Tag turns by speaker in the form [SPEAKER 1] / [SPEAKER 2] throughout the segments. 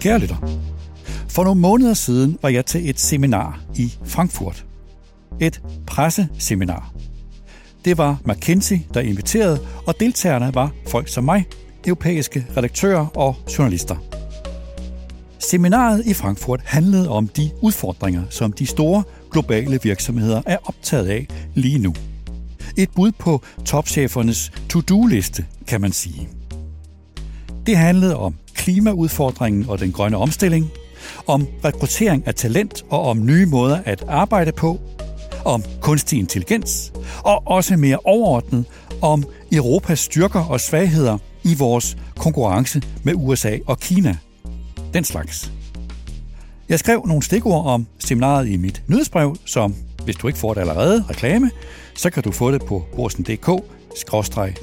[SPEAKER 1] Kære lytter, for nogle måneder siden var jeg til et seminar i Frankfurt. Et presseseminar. Det var McKinsey, der inviterede, og deltagerne var folk som mig, europæiske redaktører og journalister. Seminaret i Frankfurt handlede om de udfordringer, som de store globale virksomheder er optaget af lige nu. Et bud på topchefernes to-do-liste, kan man sige. Det handlede om klimaudfordringen og den grønne omstilling, om rekruttering af talent og om nye måder at arbejde på, om kunstig intelligens, og også mere overordnet om Europas styrker og svagheder i vores konkurrence med USA og Kina. Den slags. Jeg skrev nogle stikord om seminaret i mit nyhedsbrev, som, hvis du ikke får det allerede, reklame, så kan du få det på borsen.dk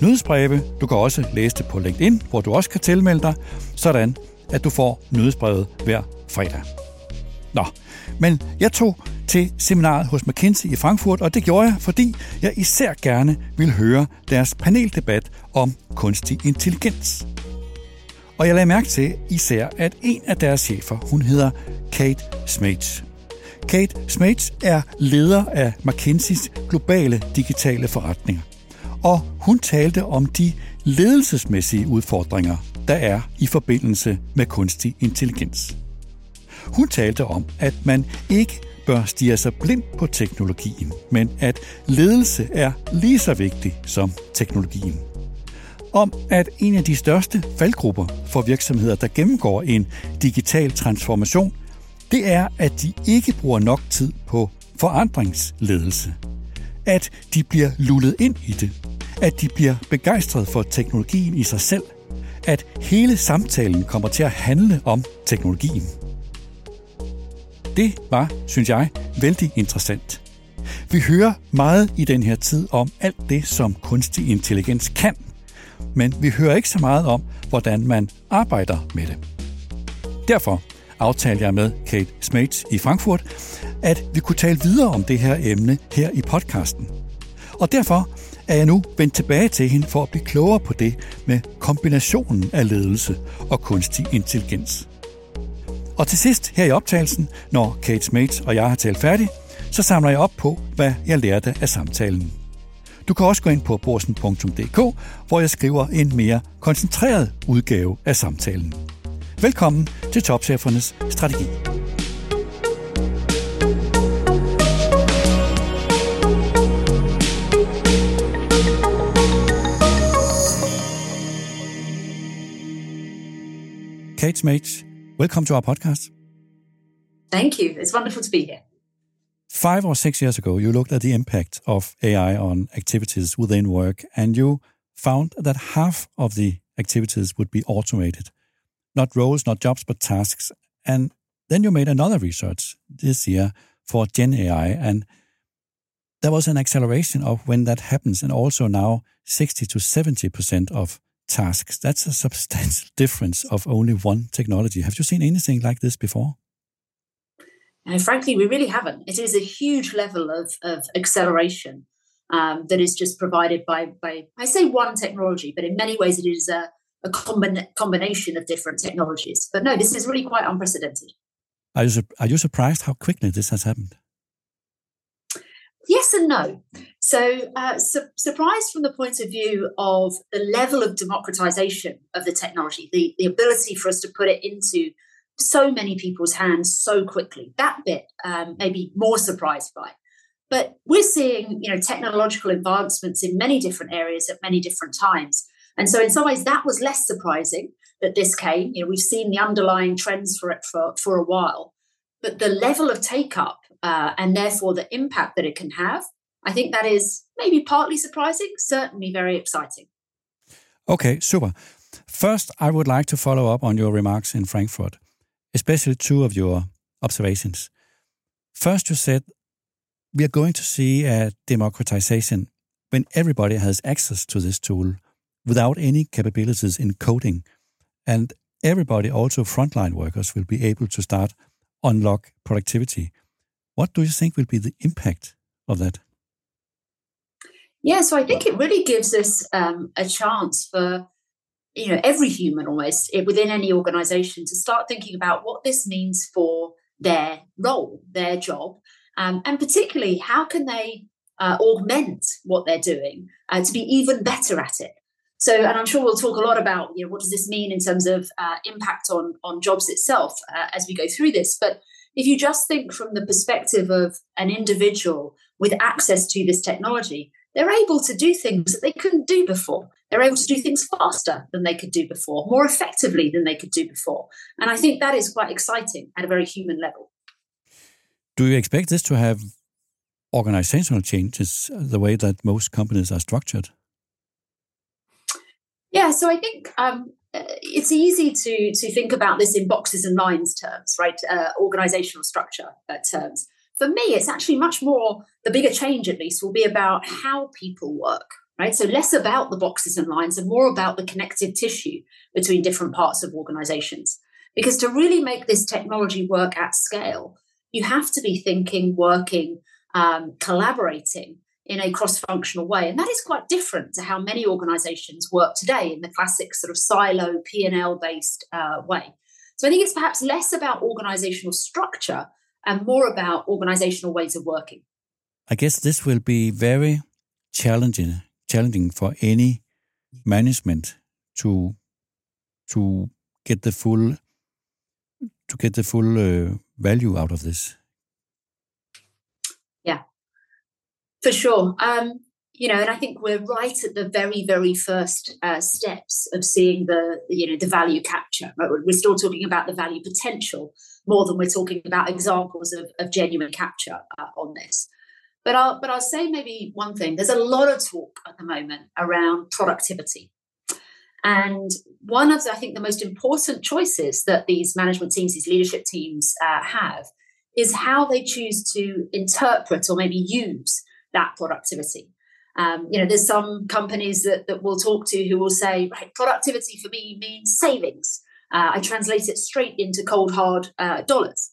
[SPEAKER 1] nyhedsbreve. Du kan også læse det på LinkedIn, hvor du også kan tilmelde dig, sådan at du får nyhedsbrevet hver fredag. Nå, men jeg tog til seminaret hos McKinsey i Frankfurt, og det gjorde jeg, fordi jeg især gerne ville høre deres paneldebat om kunstig intelligens. Og jeg lagde mærke til især, at en af deres chefer, hun hedder Kate Smates. Kate Smates er leder af McKinseys globale digitale forretninger. Og hun talte om de ledelsesmæssige udfordringer, der er i forbindelse med kunstig intelligens. Hun talte om, at man ikke bør stige sig blind på teknologien, men at ledelse er lige så vigtig som teknologien. Om at en af de største faldgrupper for virksomheder, der gennemgår en digital transformation, det er, at de ikke bruger nok tid på forandringsledelse. At de bliver lullet ind i det. At de bliver begejstret for teknologien i sig selv. At hele samtalen kommer til at handle om teknologien. Det var, synes jeg, vældig interessant. Vi hører meget i den her tid om alt det, som kunstig intelligens kan, men vi hører ikke så meget om, hvordan man arbejder med det. Derfor aftalte jeg med Kate Smates i Frankfurt, at vi kunne tale videre om det her emne her i podcasten. Og derfor er jeg nu vendt tilbage til hende for at blive klogere på det med kombinationen af ledelse og kunstig intelligens. Og til sidst her i optagelsen, når Kate Smates og jeg har talt færdig, så samler jeg op på, hvad jeg lærte af samtalen. Du kan også gå ind på borsen.dk, hvor jeg skriver en mere koncentreret udgave af samtalen. Velkommen til Topchefernes Strategi. Kate Smaje, welcome to our podcast.
[SPEAKER 2] Thank you. It's wonderful to be here.
[SPEAKER 1] Five or six years ago, you looked at the impact of AI on activities within work, and you found that half of the activities would be automated. Not roles, not jobs, but tasks. And then you made another research this year for Gen AI, and there was an acceleration of when that happens, and also now 60 to 70% of tasks. That's a substantial difference of only one technology. Have you seen anything like this before?
[SPEAKER 2] And frankly, we really haven't. It is a huge level of, of acceleration um, that is just provided by, by, I say one technology, but in many ways it is a, a combina- combination of different technologies. But no, this is really quite unprecedented.
[SPEAKER 1] Are you, are you surprised how quickly this has happened?
[SPEAKER 2] Yes and no. So, uh, su- surprised from the point of view of the level of democratization of the technology, the, the ability for us to put it into so many people's hands so quickly. That bit um, maybe more surprised by. But we're seeing, you know, technological advancements in many different areas at many different times. And so in some ways that was less surprising that this came. You know, we've seen the underlying trends for it for, for a while. But the level of take up uh, and therefore the impact that it can have, I think that is maybe partly surprising, certainly very exciting.
[SPEAKER 1] Okay, super. First, I would like to follow up on your remarks in Frankfurt especially two of your observations. First, you said we are going to see a democratization when everybody has access to this tool without any capabilities in coding. And everybody, also frontline workers, will be able to start unlock productivity. What do you think will be the impact of that?
[SPEAKER 2] Yeah, so I think it really gives us um, a chance for you know every human almost eh, within any organization to start thinking about what this means for their role, their job, um, and particularly how can they uh, augment what they're doing uh, to be even better at it. So, and I'm sure we'll talk a lot about you know what does this mean in terms of uh, impact on on jobs itself uh, as we go through this. But if you just think from the perspective of an individual with access to this technology, they're able to do things that they couldn't do before. They're able to do things faster than they could do before, more effectively than they could do before. And I think that is quite exciting at a very human level.
[SPEAKER 1] Do you expect this to have organizational changes, the way that most companies are structured?
[SPEAKER 2] Yeah, so I think um, uh, it's easy to to think about this in boxes and lines terms, right? Uh, organizational structure uh, terms. For me, it's actually much more the bigger change, at least, will be about how people work, right? So less about the boxes and lines and more about the connective tissue between different parts of organizations. Because to really make this technology work at scale, you have to be thinking, working, um, collaborating in a cross-functional way. And that is quite different to how many organizations work today in the classic sort of silo p&l based uh, way. So i think it's perhaps less about organizational structure and more about organizational ways of working.
[SPEAKER 1] I guess this will be very challenging challenging for any management to to get the full to get the full uh, value out of this
[SPEAKER 2] For sure. Um, you know, and I think we're right at the very, very first uh, steps of seeing the, you know, the value capture. We're still talking about the value potential more than we're talking about examples of, of genuine capture uh, on this. But I'll, but I'll say maybe one thing. There's a lot of talk at the moment around productivity. And one of, the, I think, the most important choices that these management teams, these leadership teams uh, have is how they choose to interpret or maybe use that productivity. Um, you know, there's some companies that, that we'll talk to who will say, right, productivity for me means savings. Uh, I translate it straight into cold hard uh, dollars.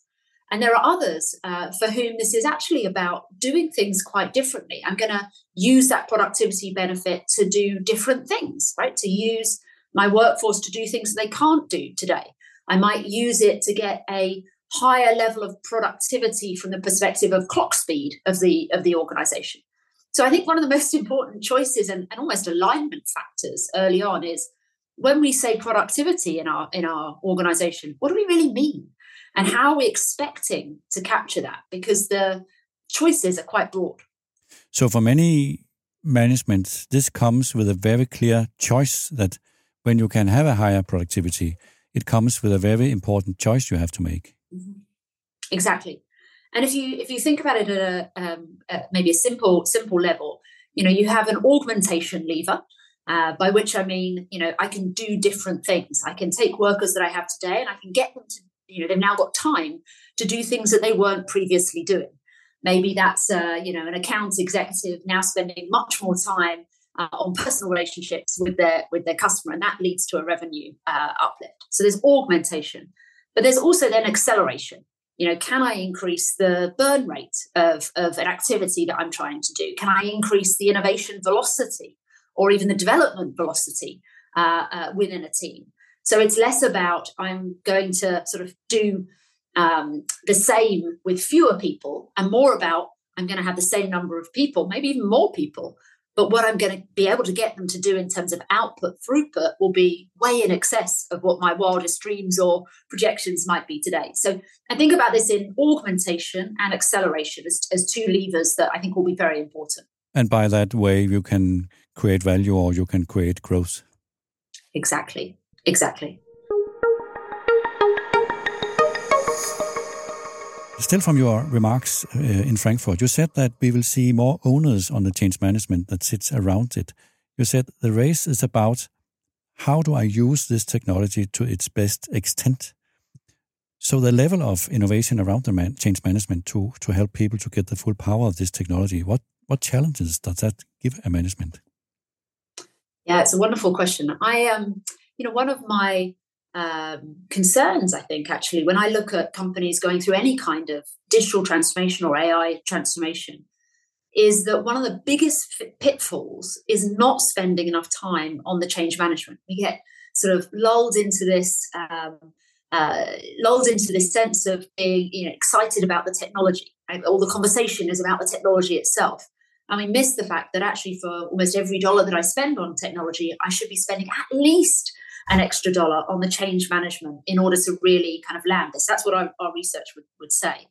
[SPEAKER 2] And there are others uh, for whom this is actually about doing things quite differently. I'm going to use that productivity benefit to do different things, right? To use my workforce to do things they can't do today. I might use it to get a higher level of productivity from the perspective of clock speed of the of the organization. So I think one of the most important choices and, and almost alignment factors early on is when we say productivity in our in our organization, what do we really mean? And how are we expecting to capture that? Because the choices are quite broad.
[SPEAKER 1] So for many management, this comes with a very clear choice that when you can have a higher productivity, it comes with a very important choice you have to make.
[SPEAKER 2] Mm-hmm. Exactly. And if you if you think about it at a um, at maybe a simple simple level, you know, you have an augmentation lever, uh, by which I mean, you know, I can do different things. I can take workers that I have today and I can get them to, you know, they've now got time to do things that they weren't previously doing. Maybe that's, uh, you know, an account executive now spending much more time uh, on personal relationships with their with their customer, and that leads to a revenue uh, uplift. So there's augmentation. But there's also then acceleration. You know, can I increase the burn rate of, of an activity that I'm trying to do? Can I increase the innovation velocity or even the development velocity uh, uh, within a team? So it's less about I'm going to sort of do um, the same with fewer people and more about I'm going to have the same number of people, maybe even more people, but what I'm going to be able to get them to do in terms of output throughput will be way in excess of what my wildest dreams or projections might be today. So I think about this in augmentation and acceleration as, as two levers that I think will be very important.
[SPEAKER 1] And by that way, you can create value or you can create growth.
[SPEAKER 2] Exactly. Exactly.
[SPEAKER 1] Still from your remarks uh, in Frankfurt, you said that we will see more owners on the change management that sits around it. You said the race is about how do I use this technology to its best extent. So the level of innovation around the man, change management to to help people to get the full power of this technology, what what challenges does that give a management?
[SPEAKER 2] Yeah, it's a wonderful question. I um, you know, one of my um, concerns, I think, actually, when I look at companies going through any kind of digital transformation or AI transformation, is that one of the biggest pitfalls is not spending enough time on the change management. We get sort of lulled into this um, uh, lulled into this sense of being you know, excited about the technology. Right? All the conversation is about the technology itself. And we miss the fact that actually, for almost every dollar that I spend on technology, I should be spending at least an extra dollar on the change management in order to really kind of land this. That's what our, our research would, would say.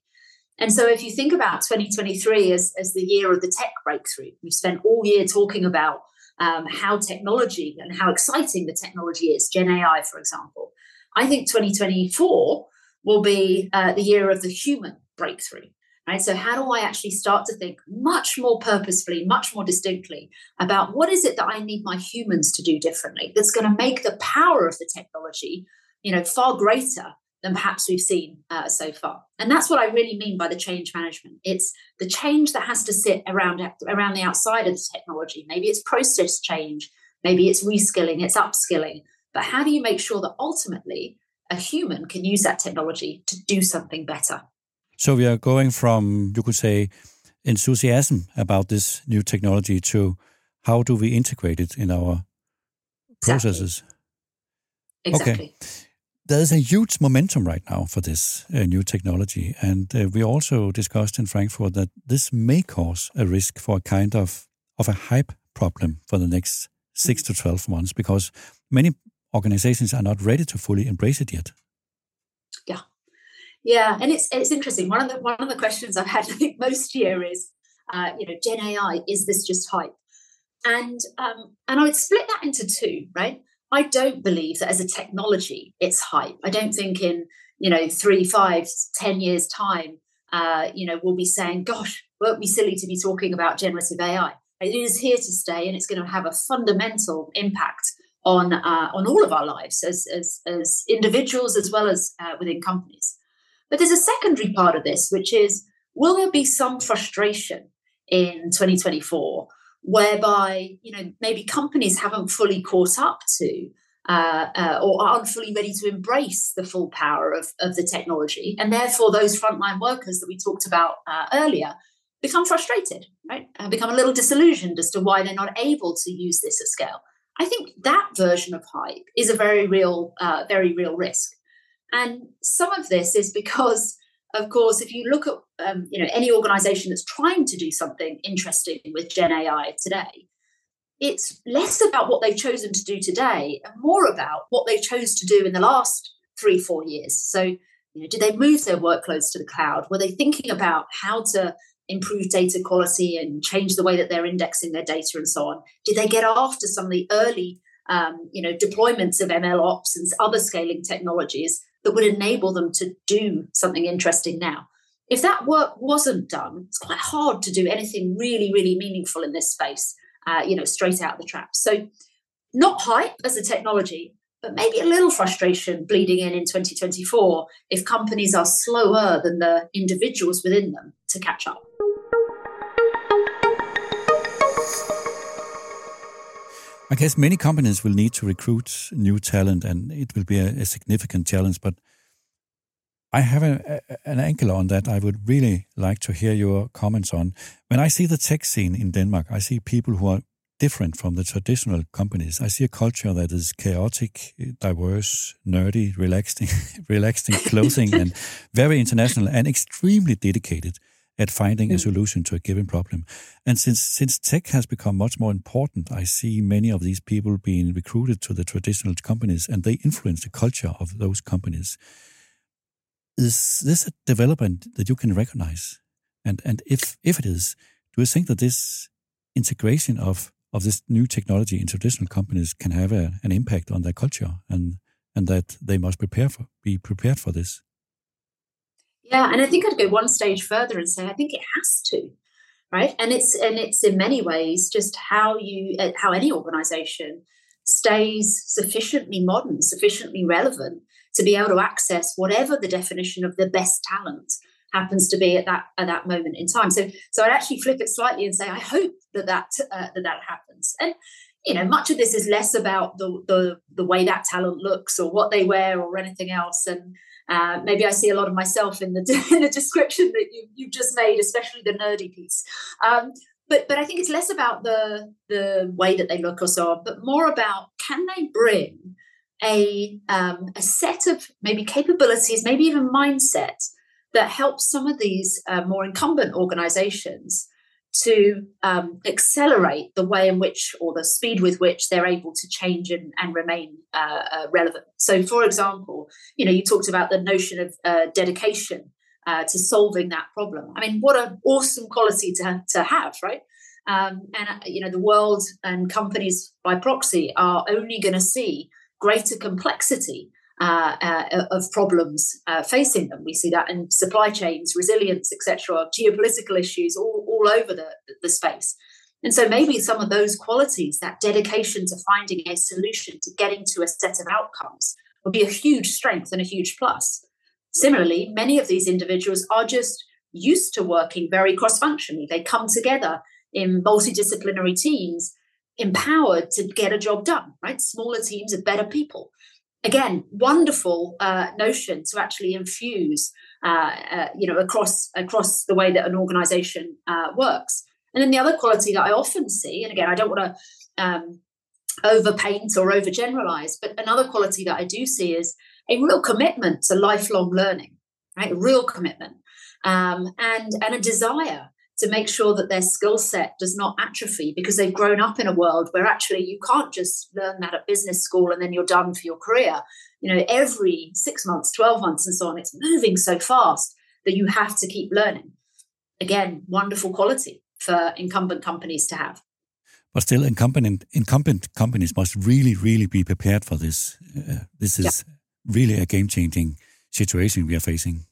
[SPEAKER 2] And so, if you think about 2023 as, as the year of the tech breakthrough, we've spent all year talking about um, how technology and how exciting the technology is, Gen AI, for example. I think 2024 will be uh, the year of the human breakthrough. Right? So, how do I actually start to think much more purposefully, much more distinctly about what is it that I need my humans to do differently that's going to make the power of the technology, you know, far greater than perhaps we've seen uh, so far. And that's what I really mean by the change management. It's the change that has to sit around around the outside of the technology. Maybe it's process change, maybe it's reskilling, it's upskilling. But how do you make sure that ultimately a human can use that technology to do something better?
[SPEAKER 1] So we are going from, you could say, enthusiasm about this new technology to how do we integrate it in our processes?
[SPEAKER 2] Exactly. Okay.
[SPEAKER 1] There's a huge momentum right now for this uh, new technology. And uh, we also discussed in Frankfurt that this may cause a risk for a kind of, of a hype problem for the next six to 12 months because many organizations are not ready to fully embrace it yet.
[SPEAKER 2] Yeah. And it's it's interesting. One of the one of the questions I've had, I think, most year is, uh, you know, Gen AI is this just hype? And um, and I would split that into two, right? I don't believe that as a technology it's hype. I don't think in you know three, five, ten years time, uh, you know, we'll be saying, "Gosh, won't be silly to be talking about generative AI." It is here to stay, and it's going to have a fundamental impact on uh, on all of our lives as as, as individuals as well as uh, within companies. But there's a secondary part of this, which is will there be some frustration in 2024 whereby you know maybe companies haven't fully caught up to uh, uh, or aren't fully ready to embrace the full power of, of the technology, and therefore those frontline workers that we talked about uh, earlier become frustrated, right? And become a little disillusioned as to why they're not able to use this at scale. I think that version of hype is a very real, uh, very real risk. And some of this is because, of course, if you look at um, you know any organization that's trying to do something interesting with Gen AI today, it's less about what they've chosen to do today and more about what they chose to do in the last three, four years. So, you know, did they move their workloads to the cloud? Were they thinking about how to improve data quality and change the way that they're indexing their data and so on? Did they get after some of the early um, you know, deployments of ML ops and other scaling technologies that would enable them to do something interesting now. If that work wasn't done, it's quite hard to do anything really, really meaningful in this space, uh, you know, straight out of the trap. So, not hype as a technology, but maybe a little frustration bleeding in in 2024 if companies are slower than the individuals within them to catch up.
[SPEAKER 1] I guess many companies will need to recruit new talent, and it will be a, a significant challenge. But I have a, a, an angle on that. I would really like to hear your comments on. When I see the tech scene in Denmark, I see people who are different from the traditional companies. I see a culture that is chaotic, diverse, nerdy, relaxing, relaxing clothing, and very international and extremely dedicated at finding a mm. solution to a given problem. And since since tech has become much more important, I see many of these people being recruited to the traditional companies, and they influence the culture of those companies. Is this a development that you can recognize? And and if if it is, do you think that this integration of of this new technology in traditional companies can have a, an impact on their culture and and that they must prepare for be prepared for this?
[SPEAKER 2] Yeah, and I think I'd go one stage further and say I think it has to, right? And it's and it's in many ways just how you uh, how any organization stays sufficiently modern, sufficiently relevant to be able to access whatever the definition of the best talent happens to be at that at that moment in time. So so I'd actually flip it slightly and say I hope that that uh, that that happens. And you know, much of this is less about the the the way that talent looks or what they wear or anything else, and Uh, maybe I see a lot of myself in the in the description that you you've just made, especially the nerdy piece. Um, but but I think it's less about the the way that they look or so on, but more about can they bring a um, a set of maybe capabilities, maybe even mindset that helps some of these uh, more incumbent organizations to um, accelerate the way in which or the speed with which they're able to change and, and remain uh, uh, relevant. So, for example, you know, you talked about the notion of uh, dedication uh, to solving that problem. I mean, what an awesome quality to, to have, right? Um, and uh, you know, the world and companies by proxy are only going to see greater complexity uh, uh, of problems uh, facing them. We see that in supply chains, resilience, etc., geopolitical issues all, all over the, the space. And so maybe some of those qualities, that dedication to finding a solution, to getting to a set of outcomes, would be a huge strength and a huge plus. Similarly, many of these individuals are just used to working very cross functionally. They come together in multidisciplinary teams, empowered to get a job done, right? Smaller teams are better people again, wonderful uh, notion to actually infuse, uh, uh, you know, across across the way that an organisation uh, works. And then the other quality that I often see, and again, I don't want to um, overpaint or overgeneralize, but another quality that I do see is a real commitment to lifelong learning, right? A real commitment um, and and a desire to make sure that their skill set does not atrophy because they've grown up in a world where actually you can't just learn that at business school and then you're done for your career. You know, every six months, 12 months, and so on, it's moving so fast that you have to keep learning. Again, wonderful quality for incumbent companies to have.
[SPEAKER 1] But still, incumbent, incumbent companies must really, really be prepared for this. Uh, this is yeah. really a game changing situation we are facing.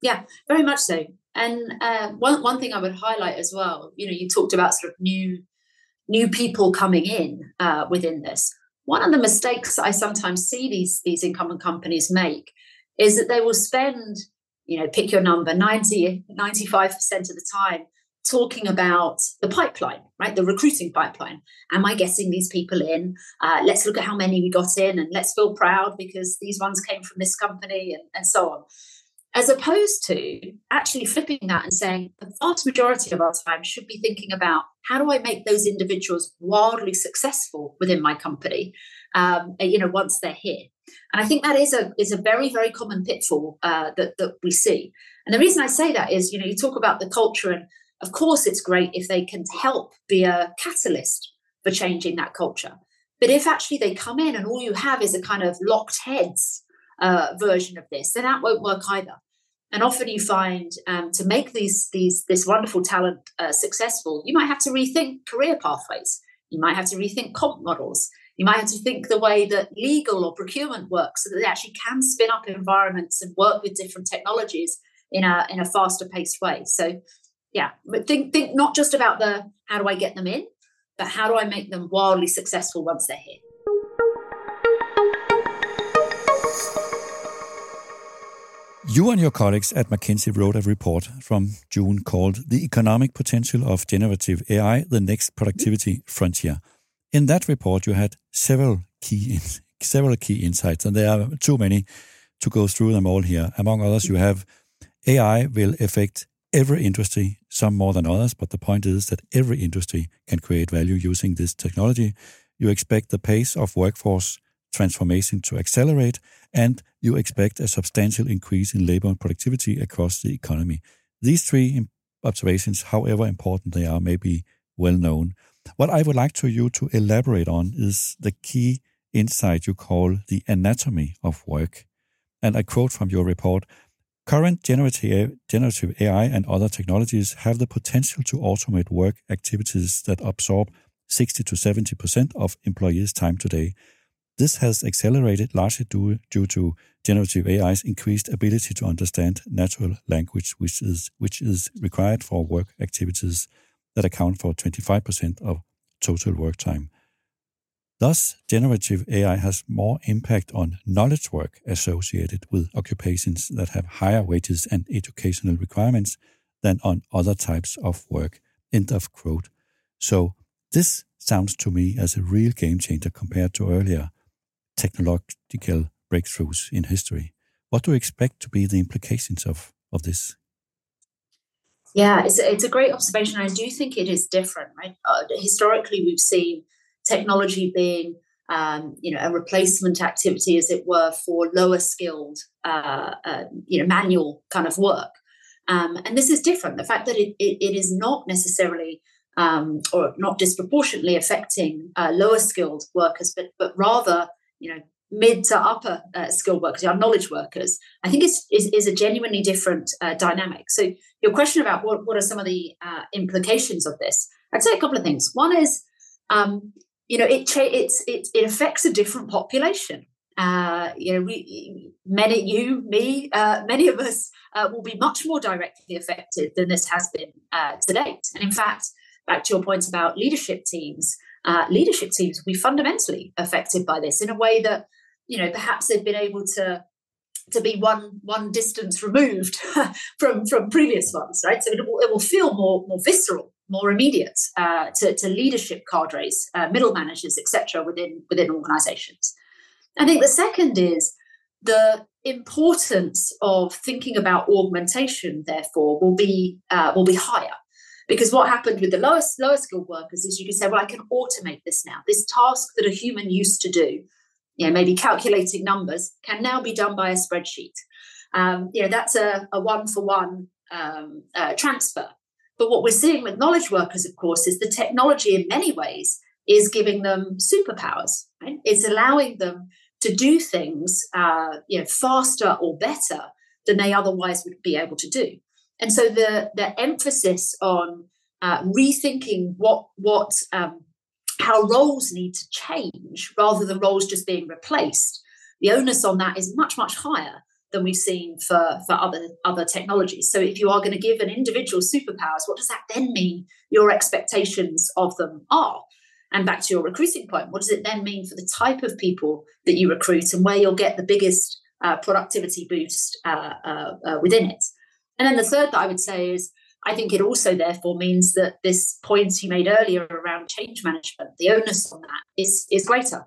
[SPEAKER 2] Yeah, very much so. And uh, one one thing I would highlight as well, you know, you talked about sort of new new people coming in uh, within this. One of the mistakes I sometimes see these these incumbent companies make is that they will spend, you know, pick your number, 90, 95% of the time talking about the pipeline, right? The recruiting pipeline. Am I getting these people in? Uh, let's look at how many we got in and let's feel proud because these ones came from this company and, and so on as opposed to actually flipping that and saying the vast majority of our time should be thinking about how do I make those individuals wildly successful within my company, um, you know, once they're here. And I think that is a is a very very common pitfall uh, that that we see. And the reason I say that is, you know, you talk about the culture, and of course it's great if they can help be a catalyst for changing that culture. But if actually they come in and all you have is a kind of locked heads uh, version of this, then that won't work either. And often you find um, to make these these this wonderful talent uh, successful, you might have to rethink career pathways. You might have to rethink comp models. You might have to think the way that legal or procurement works, so that they actually can spin up environments and work with different technologies in a in a faster paced way. So, yeah, but think think not just about the how do I get them in, but how do I make them wildly successful once they're here.
[SPEAKER 1] You and your colleagues at McKinsey wrote a report from June called The Economic Potential of Generative AI, the Next Productivity Frontier. In that report, you had several key, several key insights, and there are too many to go through them all here. Among others, you have AI will affect every industry, some more than others, but the point is that every industry can create value using this technology. You expect the pace of workforce transformation to accelerate, and you expect a substantial increase in labor productivity across the economy. These three observations, however important they are, may be well known. What I would like to you to elaborate on is the key insight you call the anatomy of work. And I quote from your report Current generative AI and other technologies have the potential to automate work activities that absorb 60 to 70% of employees' time today. This has accelerated largely due, due to generative AI's increased ability to understand natural language, which is, which is required for work activities that account for 25% of total work time. Thus, generative AI has more impact on knowledge work associated with occupations that have higher wages and educational requirements than on other types of work. End of quote. So, this sounds to me as a real game changer compared to earlier technological breakthroughs in history. What do you expect to be the implications of, of this?
[SPEAKER 2] Yeah, it's a, it's a great observation. I do think it is different, right? Uh, historically, we've seen technology being, um, you know, a replacement activity, as it were, for lower skilled, uh, uh, you know, manual kind of work. Um, and this is different. The fact that it, it, it is not necessarily um, or not disproportionately affecting uh, lower skilled workers, but but rather, you know, mid to upper uh, skilled workers, our knowledge workers, I think is, is, is a genuinely different uh, dynamic. So your question about what, what are some of the uh, implications of this, I'd say a couple of things. One is, um, you know, it, cha- it's, it, it affects a different population. Uh, you know, we, many, you, me, uh, many of us uh, will be much more directly affected than this has been to date. And in fact, back to your point about leadership teams, uh, leadership teams will be fundamentally affected by this in a way that you know perhaps they've been able to to be one one distance removed from from previous ones right? So it will, it will feel more more visceral more immediate uh, to, to leadership cadres uh, middle managers etc within within organizations. I think the second is the importance of thinking about augmentation therefore will be uh, will be higher because what happened with the lowest lower skilled workers is you can say well i can automate this now this task that a human used to do you know, maybe calculating numbers can now be done by a spreadsheet. Um, you know, that's a, a one for one um, uh, transfer. But what we're seeing with knowledge workers, of course, is the technology in many ways is giving them superpowers. Right? It's allowing them to do things, uh, you know, faster or better than they otherwise would be able to do. And so the the emphasis on uh, rethinking what what um, how roles need to change rather than roles just being replaced. The onus on that is much, much higher than we've seen for, for other, other technologies. So if you are going to give an individual superpowers, what does that then mean your expectations of them are? And back to your recruiting point, what does it then mean for the type of people that you recruit and where you'll get the biggest uh, productivity boost uh, uh, uh within it? And then the third that I would say is I think it also therefore means that this point you made earlier around change management, the onus on that is, is greater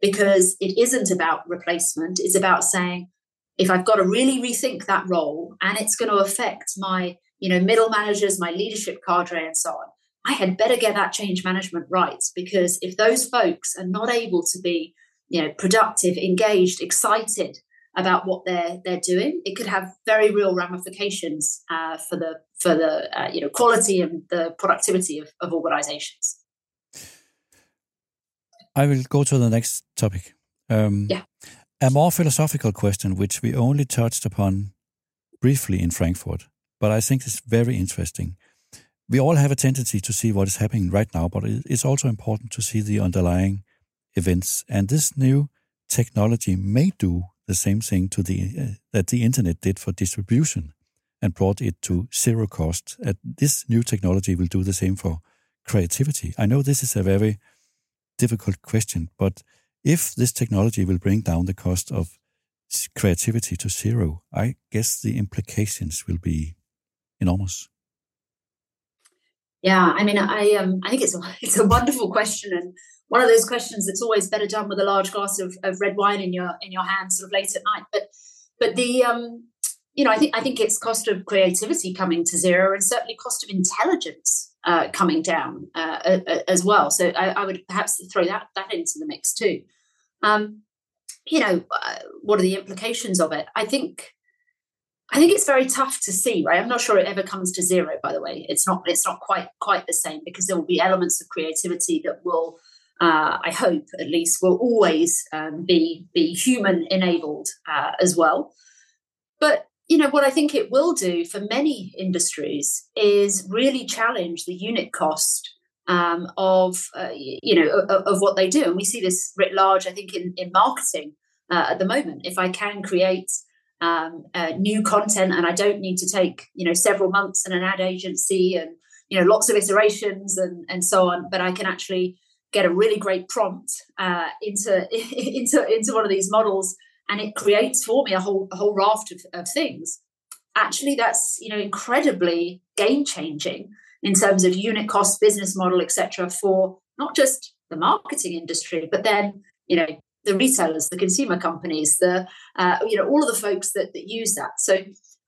[SPEAKER 2] because it isn't about replacement. It's about saying, if I've got to really rethink that role and it's going to affect my, you know, middle managers, my leadership cadre and so on, I had better get that change management right because if those folks are not able to be, you know, productive, engaged, excited about what they're they're doing, it could have very real ramifications uh, for the for the uh, you know quality and the productivity of, of organizations.
[SPEAKER 1] I will go to the next topic. Um,
[SPEAKER 2] yeah.
[SPEAKER 1] A more philosophical question, which we only touched upon briefly in Frankfurt, but I think it's very interesting. We all have a tendency to see what is happening right now, but it's also important to see the underlying events. And this new technology may do the same thing to the uh, that the internet did for distribution and brought it to zero cost. And this new technology will do the same for creativity. I know this is a very difficult question, but if this technology will bring down the cost of creativity to zero, I guess the implications will be enormous.
[SPEAKER 2] Yeah, I mean, I um, I think it's a, it's a wonderful question, and one of those questions that's always better done with a large glass of, of red wine in your in your hand, sort of late at night. But but the um, you know, I think I think it's cost of creativity coming to zero, and certainly cost of intelligence uh, coming down uh, as well. So I, I, would perhaps throw that that into the mix too. Um, you know, uh, what are the implications of it? I think I think it's very tough to see, right? I'm not sure it ever comes to zero. By the way, it's not. It's not quite quite the same because there will be elements of creativity that will, uh, I hope at least, will always um, be be human enabled uh, as well. But you know what I think it will do for many industries is really challenge the unit cost um, of uh, you know of, of, what they do, and we see this writ large. I think in in marketing uh, at the moment, if I can create um, uh, new content. And I don't need to take you know several months in an ad agency and you know lots of iterations and and so on, but I can actually get a really great prompt uh, into into into one of these models and it creates for me a whole a whole raft of, of things. Actually that's you know incredibly game changing in terms of unit cost business model etc for not just the marketing industry but then you know the retailers, the consumer companies, the uh, you know all of the folks that, that use that. So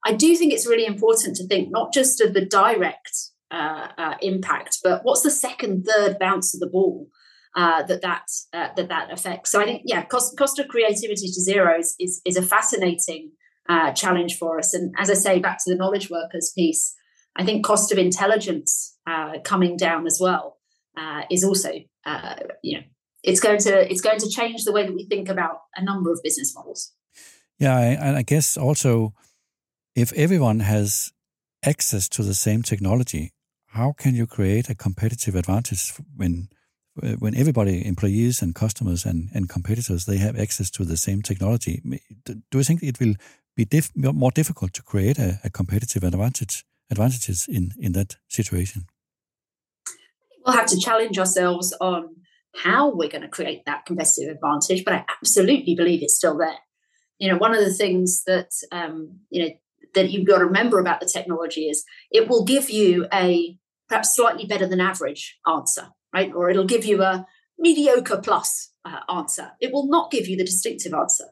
[SPEAKER 2] I do think it's really important to think not just of the direct uh, uh, impact, but what's the second, third bounce of the ball uh, that that uh, that that affects. So I think yeah, cost cost of creativity to zero is is, is a fascinating uh, challenge for us. And as I say, back to the knowledge workers piece, I think cost of intelligence coming down as well is also you know it's going to it's going to change the way that we think about a number of business models.
[SPEAKER 1] Yeah, and I guess also if everyone has access to the same technology, how can you create a competitive advantage when when everybody, employees and customers and, and competitors, they have access to the same technology? Do you think it will be diff more difficult to create a, a competitive advantage advantages in in that situation?
[SPEAKER 2] We'll have to challenge ourselves on how we're going to create that competitive advantage, but I absolutely believe it's still there. You know, one of the things that um, you know that you've got to remember about the technology is it will give you a perhaps slightly better than average answer, right? Or it'll give you a mediocre plus uh, answer. It will not give you the distinctive answer.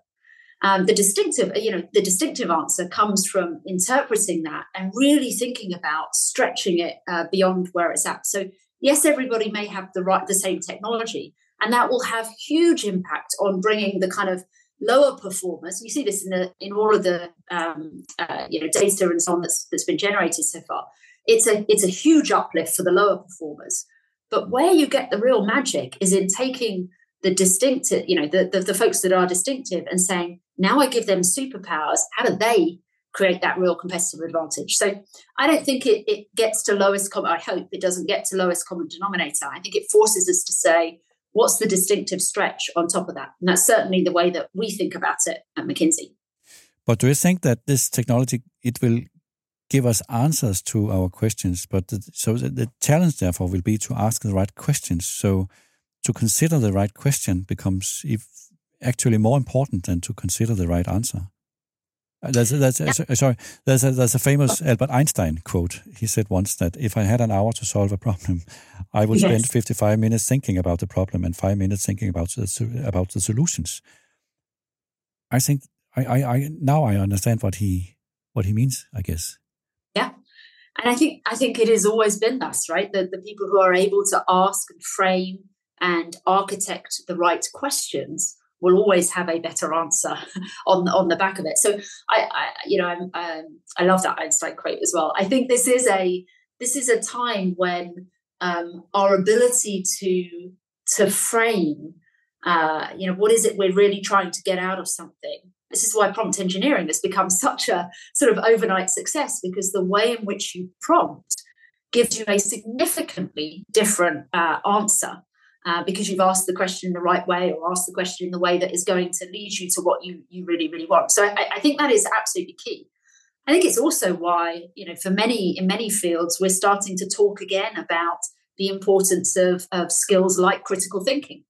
[SPEAKER 2] Um, the distinctive, you know, the distinctive answer comes from interpreting that and really thinking about stretching it uh, beyond where it's at. So yes, everybody may have the right, the same technology, and that will have huge impact on bringing the kind of lower performers. You see this in the in all of the um, uh, you know data and so on that's that's been generated so far. It's a it's a huge uplift for the lower performers. But where you get the real magic is in taking the distinctive, you know, the, the, the folks that are distinctive and saying, now I give them superpowers. How do they create that real competitive advantage. So I don't think it, it gets to lowest common. I hope it doesn't get to lowest common denominator. I think it forces us to say, what's the distinctive stretch on top of that? And that's certainly the way that we think about it at McKinsey.
[SPEAKER 1] But do you think that this technology it will give us answers to our questions? But the, so the, the challenge, therefore, will be to ask the right questions. So to consider the right question becomes if actually more important than to consider the right answer. Uh, that's that's yeah. Uh, sorry. There's a there's a famous Albert Einstein quote. He said once that if I had an hour to solve a problem, I would yes. spend 55 minutes thinking about the problem and five minutes thinking about the about the solutions. I think I, I, I now I understand what he what he means. I guess.
[SPEAKER 2] Yeah, and I think I think it has always been thus, right? The the people who are able to ask and frame and architect the right questions will always have a better answer on on the back of it. So I, I you know, I'm, um, I love that Einstein quote as well. I think this is a this is a time when um, our ability to to frame, uh, you know, what is it we're really trying to get out of something. This is why prompt engineering has become such a sort of overnight success because the way in which you prompt gives you a significantly different uh, answer uh, because you've asked the question in the right way or asked the question in the way that is going to lead you to what you, you really, really want. So I, I think that is absolutely key. I think it's also why, you know, for many, in many fields, we're starting to talk again about the importance of, of skills like critical thinking.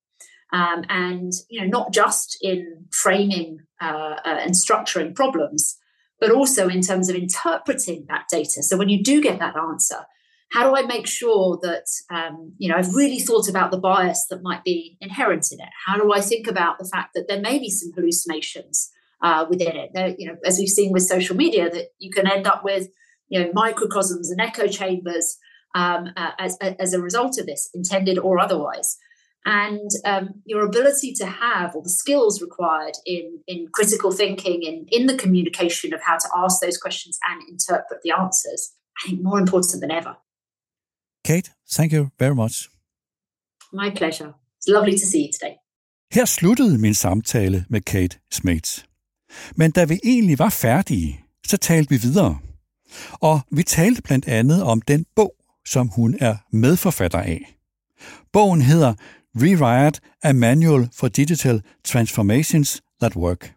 [SPEAKER 2] Um, and, you know, not just in framing uh, uh, and structuring problems, but also in terms of interpreting that data. So when you do get that answer, how do I make sure that um, you know I've really thought about the bias that might be inherent in it? How do I think about the fact that there may be some hallucinations uh, within it? There, you know, as we've seen with social media, that you can end up with you know microcosms and echo chambers um, uh, as as a result of this, intended or otherwise. And um, your ability to have all the skills required in in critical thinking and in the communication of how to ask those questions and interpret the answers, I think more important than ever.
[SPEAKER 1] Kate, thank you very much.
[SPEAKER 2] My pleasure. It's lovely to see you today.
[SPEAKER 1] Her sluttede min samtale med Kate Smates. Men da vi egentlig var færdige, så talte vi videre. Og vi talte blandt andet om den bog, som hun er medforfatter af. Bogen hedder Rewrite A Manual for Digital Transformations That Work.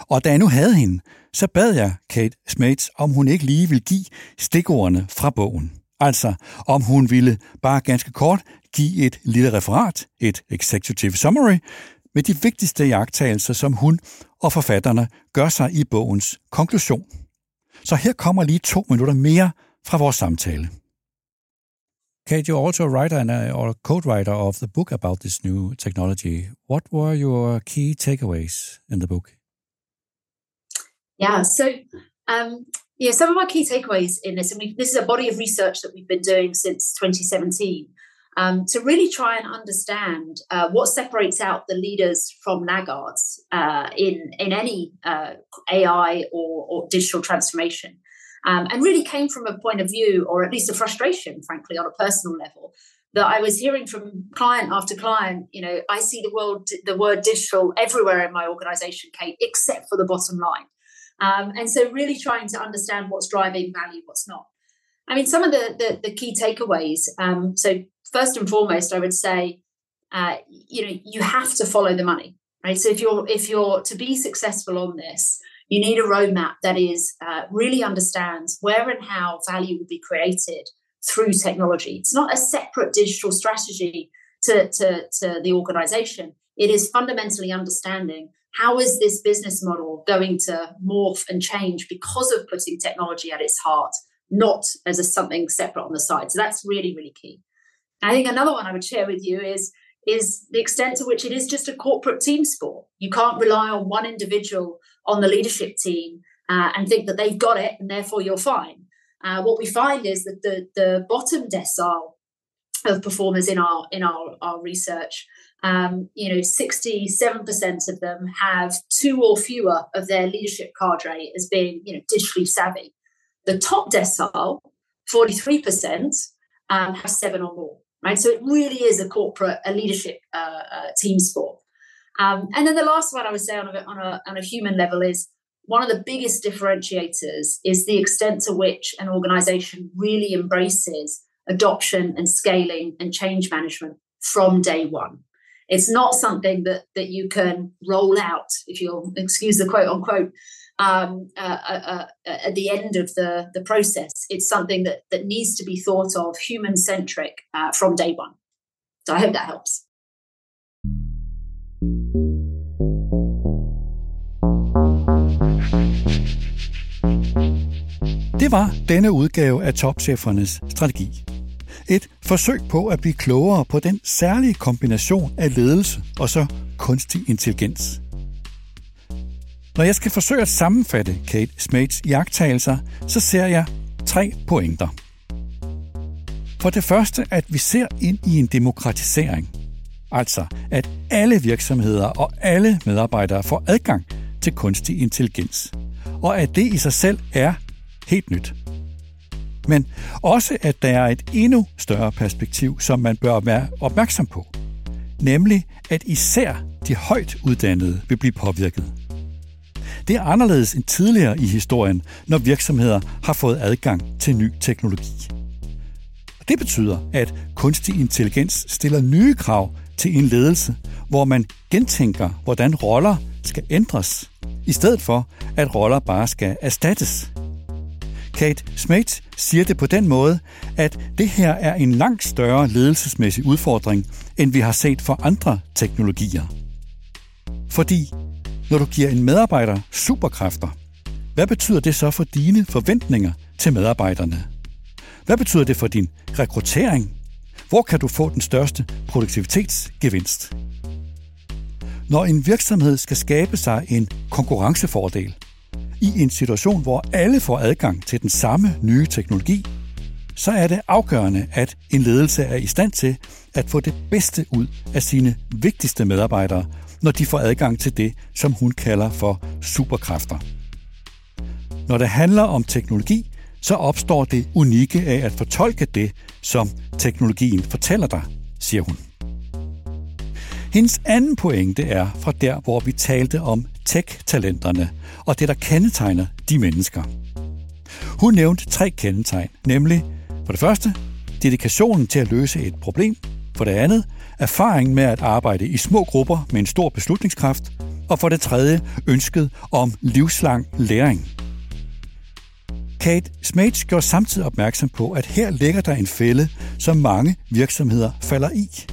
[SPEAKER 1] Og da jeg nu havde hende, så bad jeg Kate Smates, om hun ikke lige vil give stikordene fra bogen. Altså, om hun ville bare ganske kort give et lille referat, et executive summary, med de vigtigste jagttagelser, som hun og forfatterne gør sig i bogens konklusion. Så her kommer lige to minutter mere fra vores samtale. Kate, you're also a writer and a, or a co-writer of the book about this new technology. What were your key takeaways in the book?
[SPEAKER 2] Yeah, so um, yeah, some of our key takeaways in this, and this is a body of research that we've been doing since 2017, um, to really try and understand uh, what separates out the leaders from laggards uh, in in any uh, AI or, or, digital transformation, um, and really came from a point of view, or at least a frustration, frankly, on a personal level, that I was hearing from client after client. You know, I see the world, the word digital everywhere in my organization, Kate, except for the bottom line. Um, and so, really trying to understand what's driving value, what's not. I mean, some of the the, the key takeaways. Um, so, first and foremost, I would say, uh, you know, you have to follow the money, right? So, if you're if you're to be successful on this, you need a roadmap that is uh, really understands where and how value will be created through technology. It's not a separate digital strategy to, to, to the organization. It is fundamentally understanding how is this business model going to morph and change because of putting technology at its heart, not as a something separate on the side. So that's really, really key. I think another one I would share with you is is the extent to which it is just a corporate team sport. You can't rely on one individual on the leadership team uh, and think that they've got it and therefore you're fine. Uh, what we find is that the the bottom decile of performers in our in our, our research um, you know, 67% of them have two or fewer of their leadership cadre as being, you know, digitally savvy. The top decile, 43%, um, have seven or more, right? So it really is a corporate, a leadership uh, uh, team sport. Um, and then the last one I would say on a, on, a, on a human level is one of the biggest differentiators is the extent to which an organization really embraces adoption and scaling and change management from day one. It's not something that that you can roll out, if you'll excuse the quote unquote, um, uh, uh, uh, at the end of the the process. It's something that that needs to be thought of human centric uh, from day one. So I hope that helps.
[SPEAKER 1] Det var denne udgave af Topchefernes strategi. Et forsøg på at blive klogere på den særlige kombination af ledelse og så kunstig intelligens. Når jeg skal forsøge at sammenfatte Kate Smates jagttagelser, så ser jeg tre pointer. For det første, at vi ser ind i en demokratisering. Altså, at alle virksomheder og alle medarbejdere får adgang til kunstig intelligens. Og at det i sig selv er helt nyt men også at der er et endnu større perspektiv, som man bør være opmærksom på. Nemlig, at især de højt uddannede vil blive påvirket. Det er anderledes end tidligere i historien, når virksomheder har fået adgang til ny teknologi. Det betyder, at kunstig intelligens stiller nye krav til en ledelse, hvor man gentænker, hvordan roller skal ændres, i stedet for at roller bare skal erstattes. Kate Smith siger det på den måde, at det her er en langt større ledelsesmæssig udfordring, end vi har set for andre teknologier. Fordi når du giver en medarbejder superkræfter, hvad betyder det så for dine forventninger til medarbejderne? Hvad betyder det for din rekruttering? Hvor kan du få den største produktivitetsgevinst? Når en virksomhed skal skabe sig en konkurrencefordel, i en situation, hvor alle får adgang til den samme nye teknologi, så er det afgørende, at en ledelse er i stand til at få det bedste ud af sine vigtigste medarbejdere, når de får adgang til det, som hun kalder for superkræfter. Når det handler om teknologi, så opstår det unikke af at fortolke det, som teknologien fortæller dig, siger hun. Hendes anden pointe er fra der, hvor vi talte om tech-talenterne og det, der kendetegner de mennesker. Hun nævnte tre kendetegn, nemlig for det første dedikationen til at løse et problem, for det andet erfaringen med at arbejde i små grupper med en stor beslutningskraft, og for det tredje ønsket om livslang læring. Kate Smates gjorde samtidig opmærksom på, at her ligger der en fælde, som mange virksomheder falder i.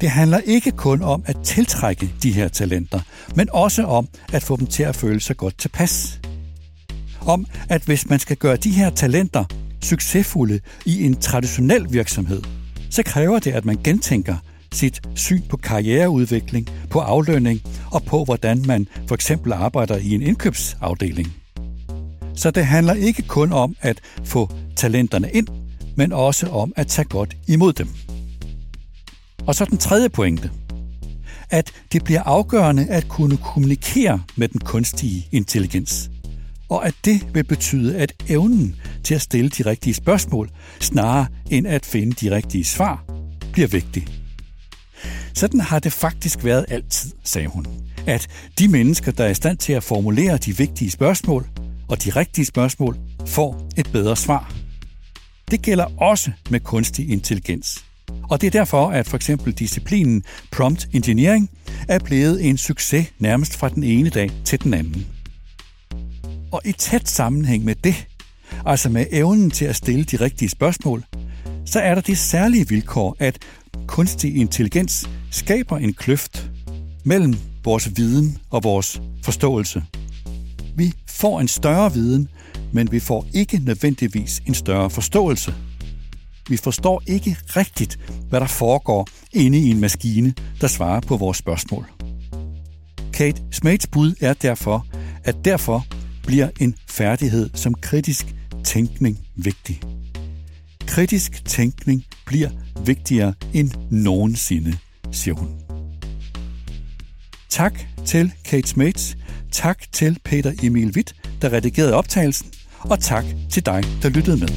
[SPEAKER 1] Det handler ikke kun om at tiltrække de her talenter, men også om at få dem til at føle sig godt tilpas. Om at hvis man skal gøre de her talenter succesfulde i en traditionel virksomhed, så kræver det, at man gentænker sit syn på karriereudvikling, på aflønning og på, hvordan man for eksempel arbejder i en indkøbsafdeling. Så det handler ikke kun om at få talenterne ind, men også om at tage godt imod dem. Og så den tredje pointe. At det bliver afgørende at kunne kommunikere med den kunstige intelligens. Og at det vil betyde, at evnen til at stille de rigtige spørgsmål, snarere end at finde de rigtige svar, bliver vigtig. Sådan har det faktisk været altid, sagde hun. At de mennesker, der er i stand til at formulere de vigtige spørgsmål og de rigtige spørgsmål, får et bedre svar. Det gælder også med kunstig intelligens. Og det er derfor, at for eksempel disciplinen prompt engineering er blevet en succes nærmest fra den ene dag til den anden. Og i tæt sammenhæng med det, altså med evnen til at stille de rigtige spørgsmål, så er der det særlige vilkår, at kunstig intelligens skaber en kløft mellem vores viden og vores forståelse. Vi får en større viden, men vi får ikke nødvendigvis en større forståelse. Vi forstår ikke rigtigt, hvad der foregår inde i en maskine, der svarer på vores spørgsmål. Kate Smates bud er derfor, at derfor bliver en færdighed som kritisk tænkning vigtig. Kritisk tænkning bliver vigtigere end nogensinde, siger hun. Tak til Kate Smates, tak til Peter Emil Witt, der redigerede optagelsen, og tak til dig, der lyttede med.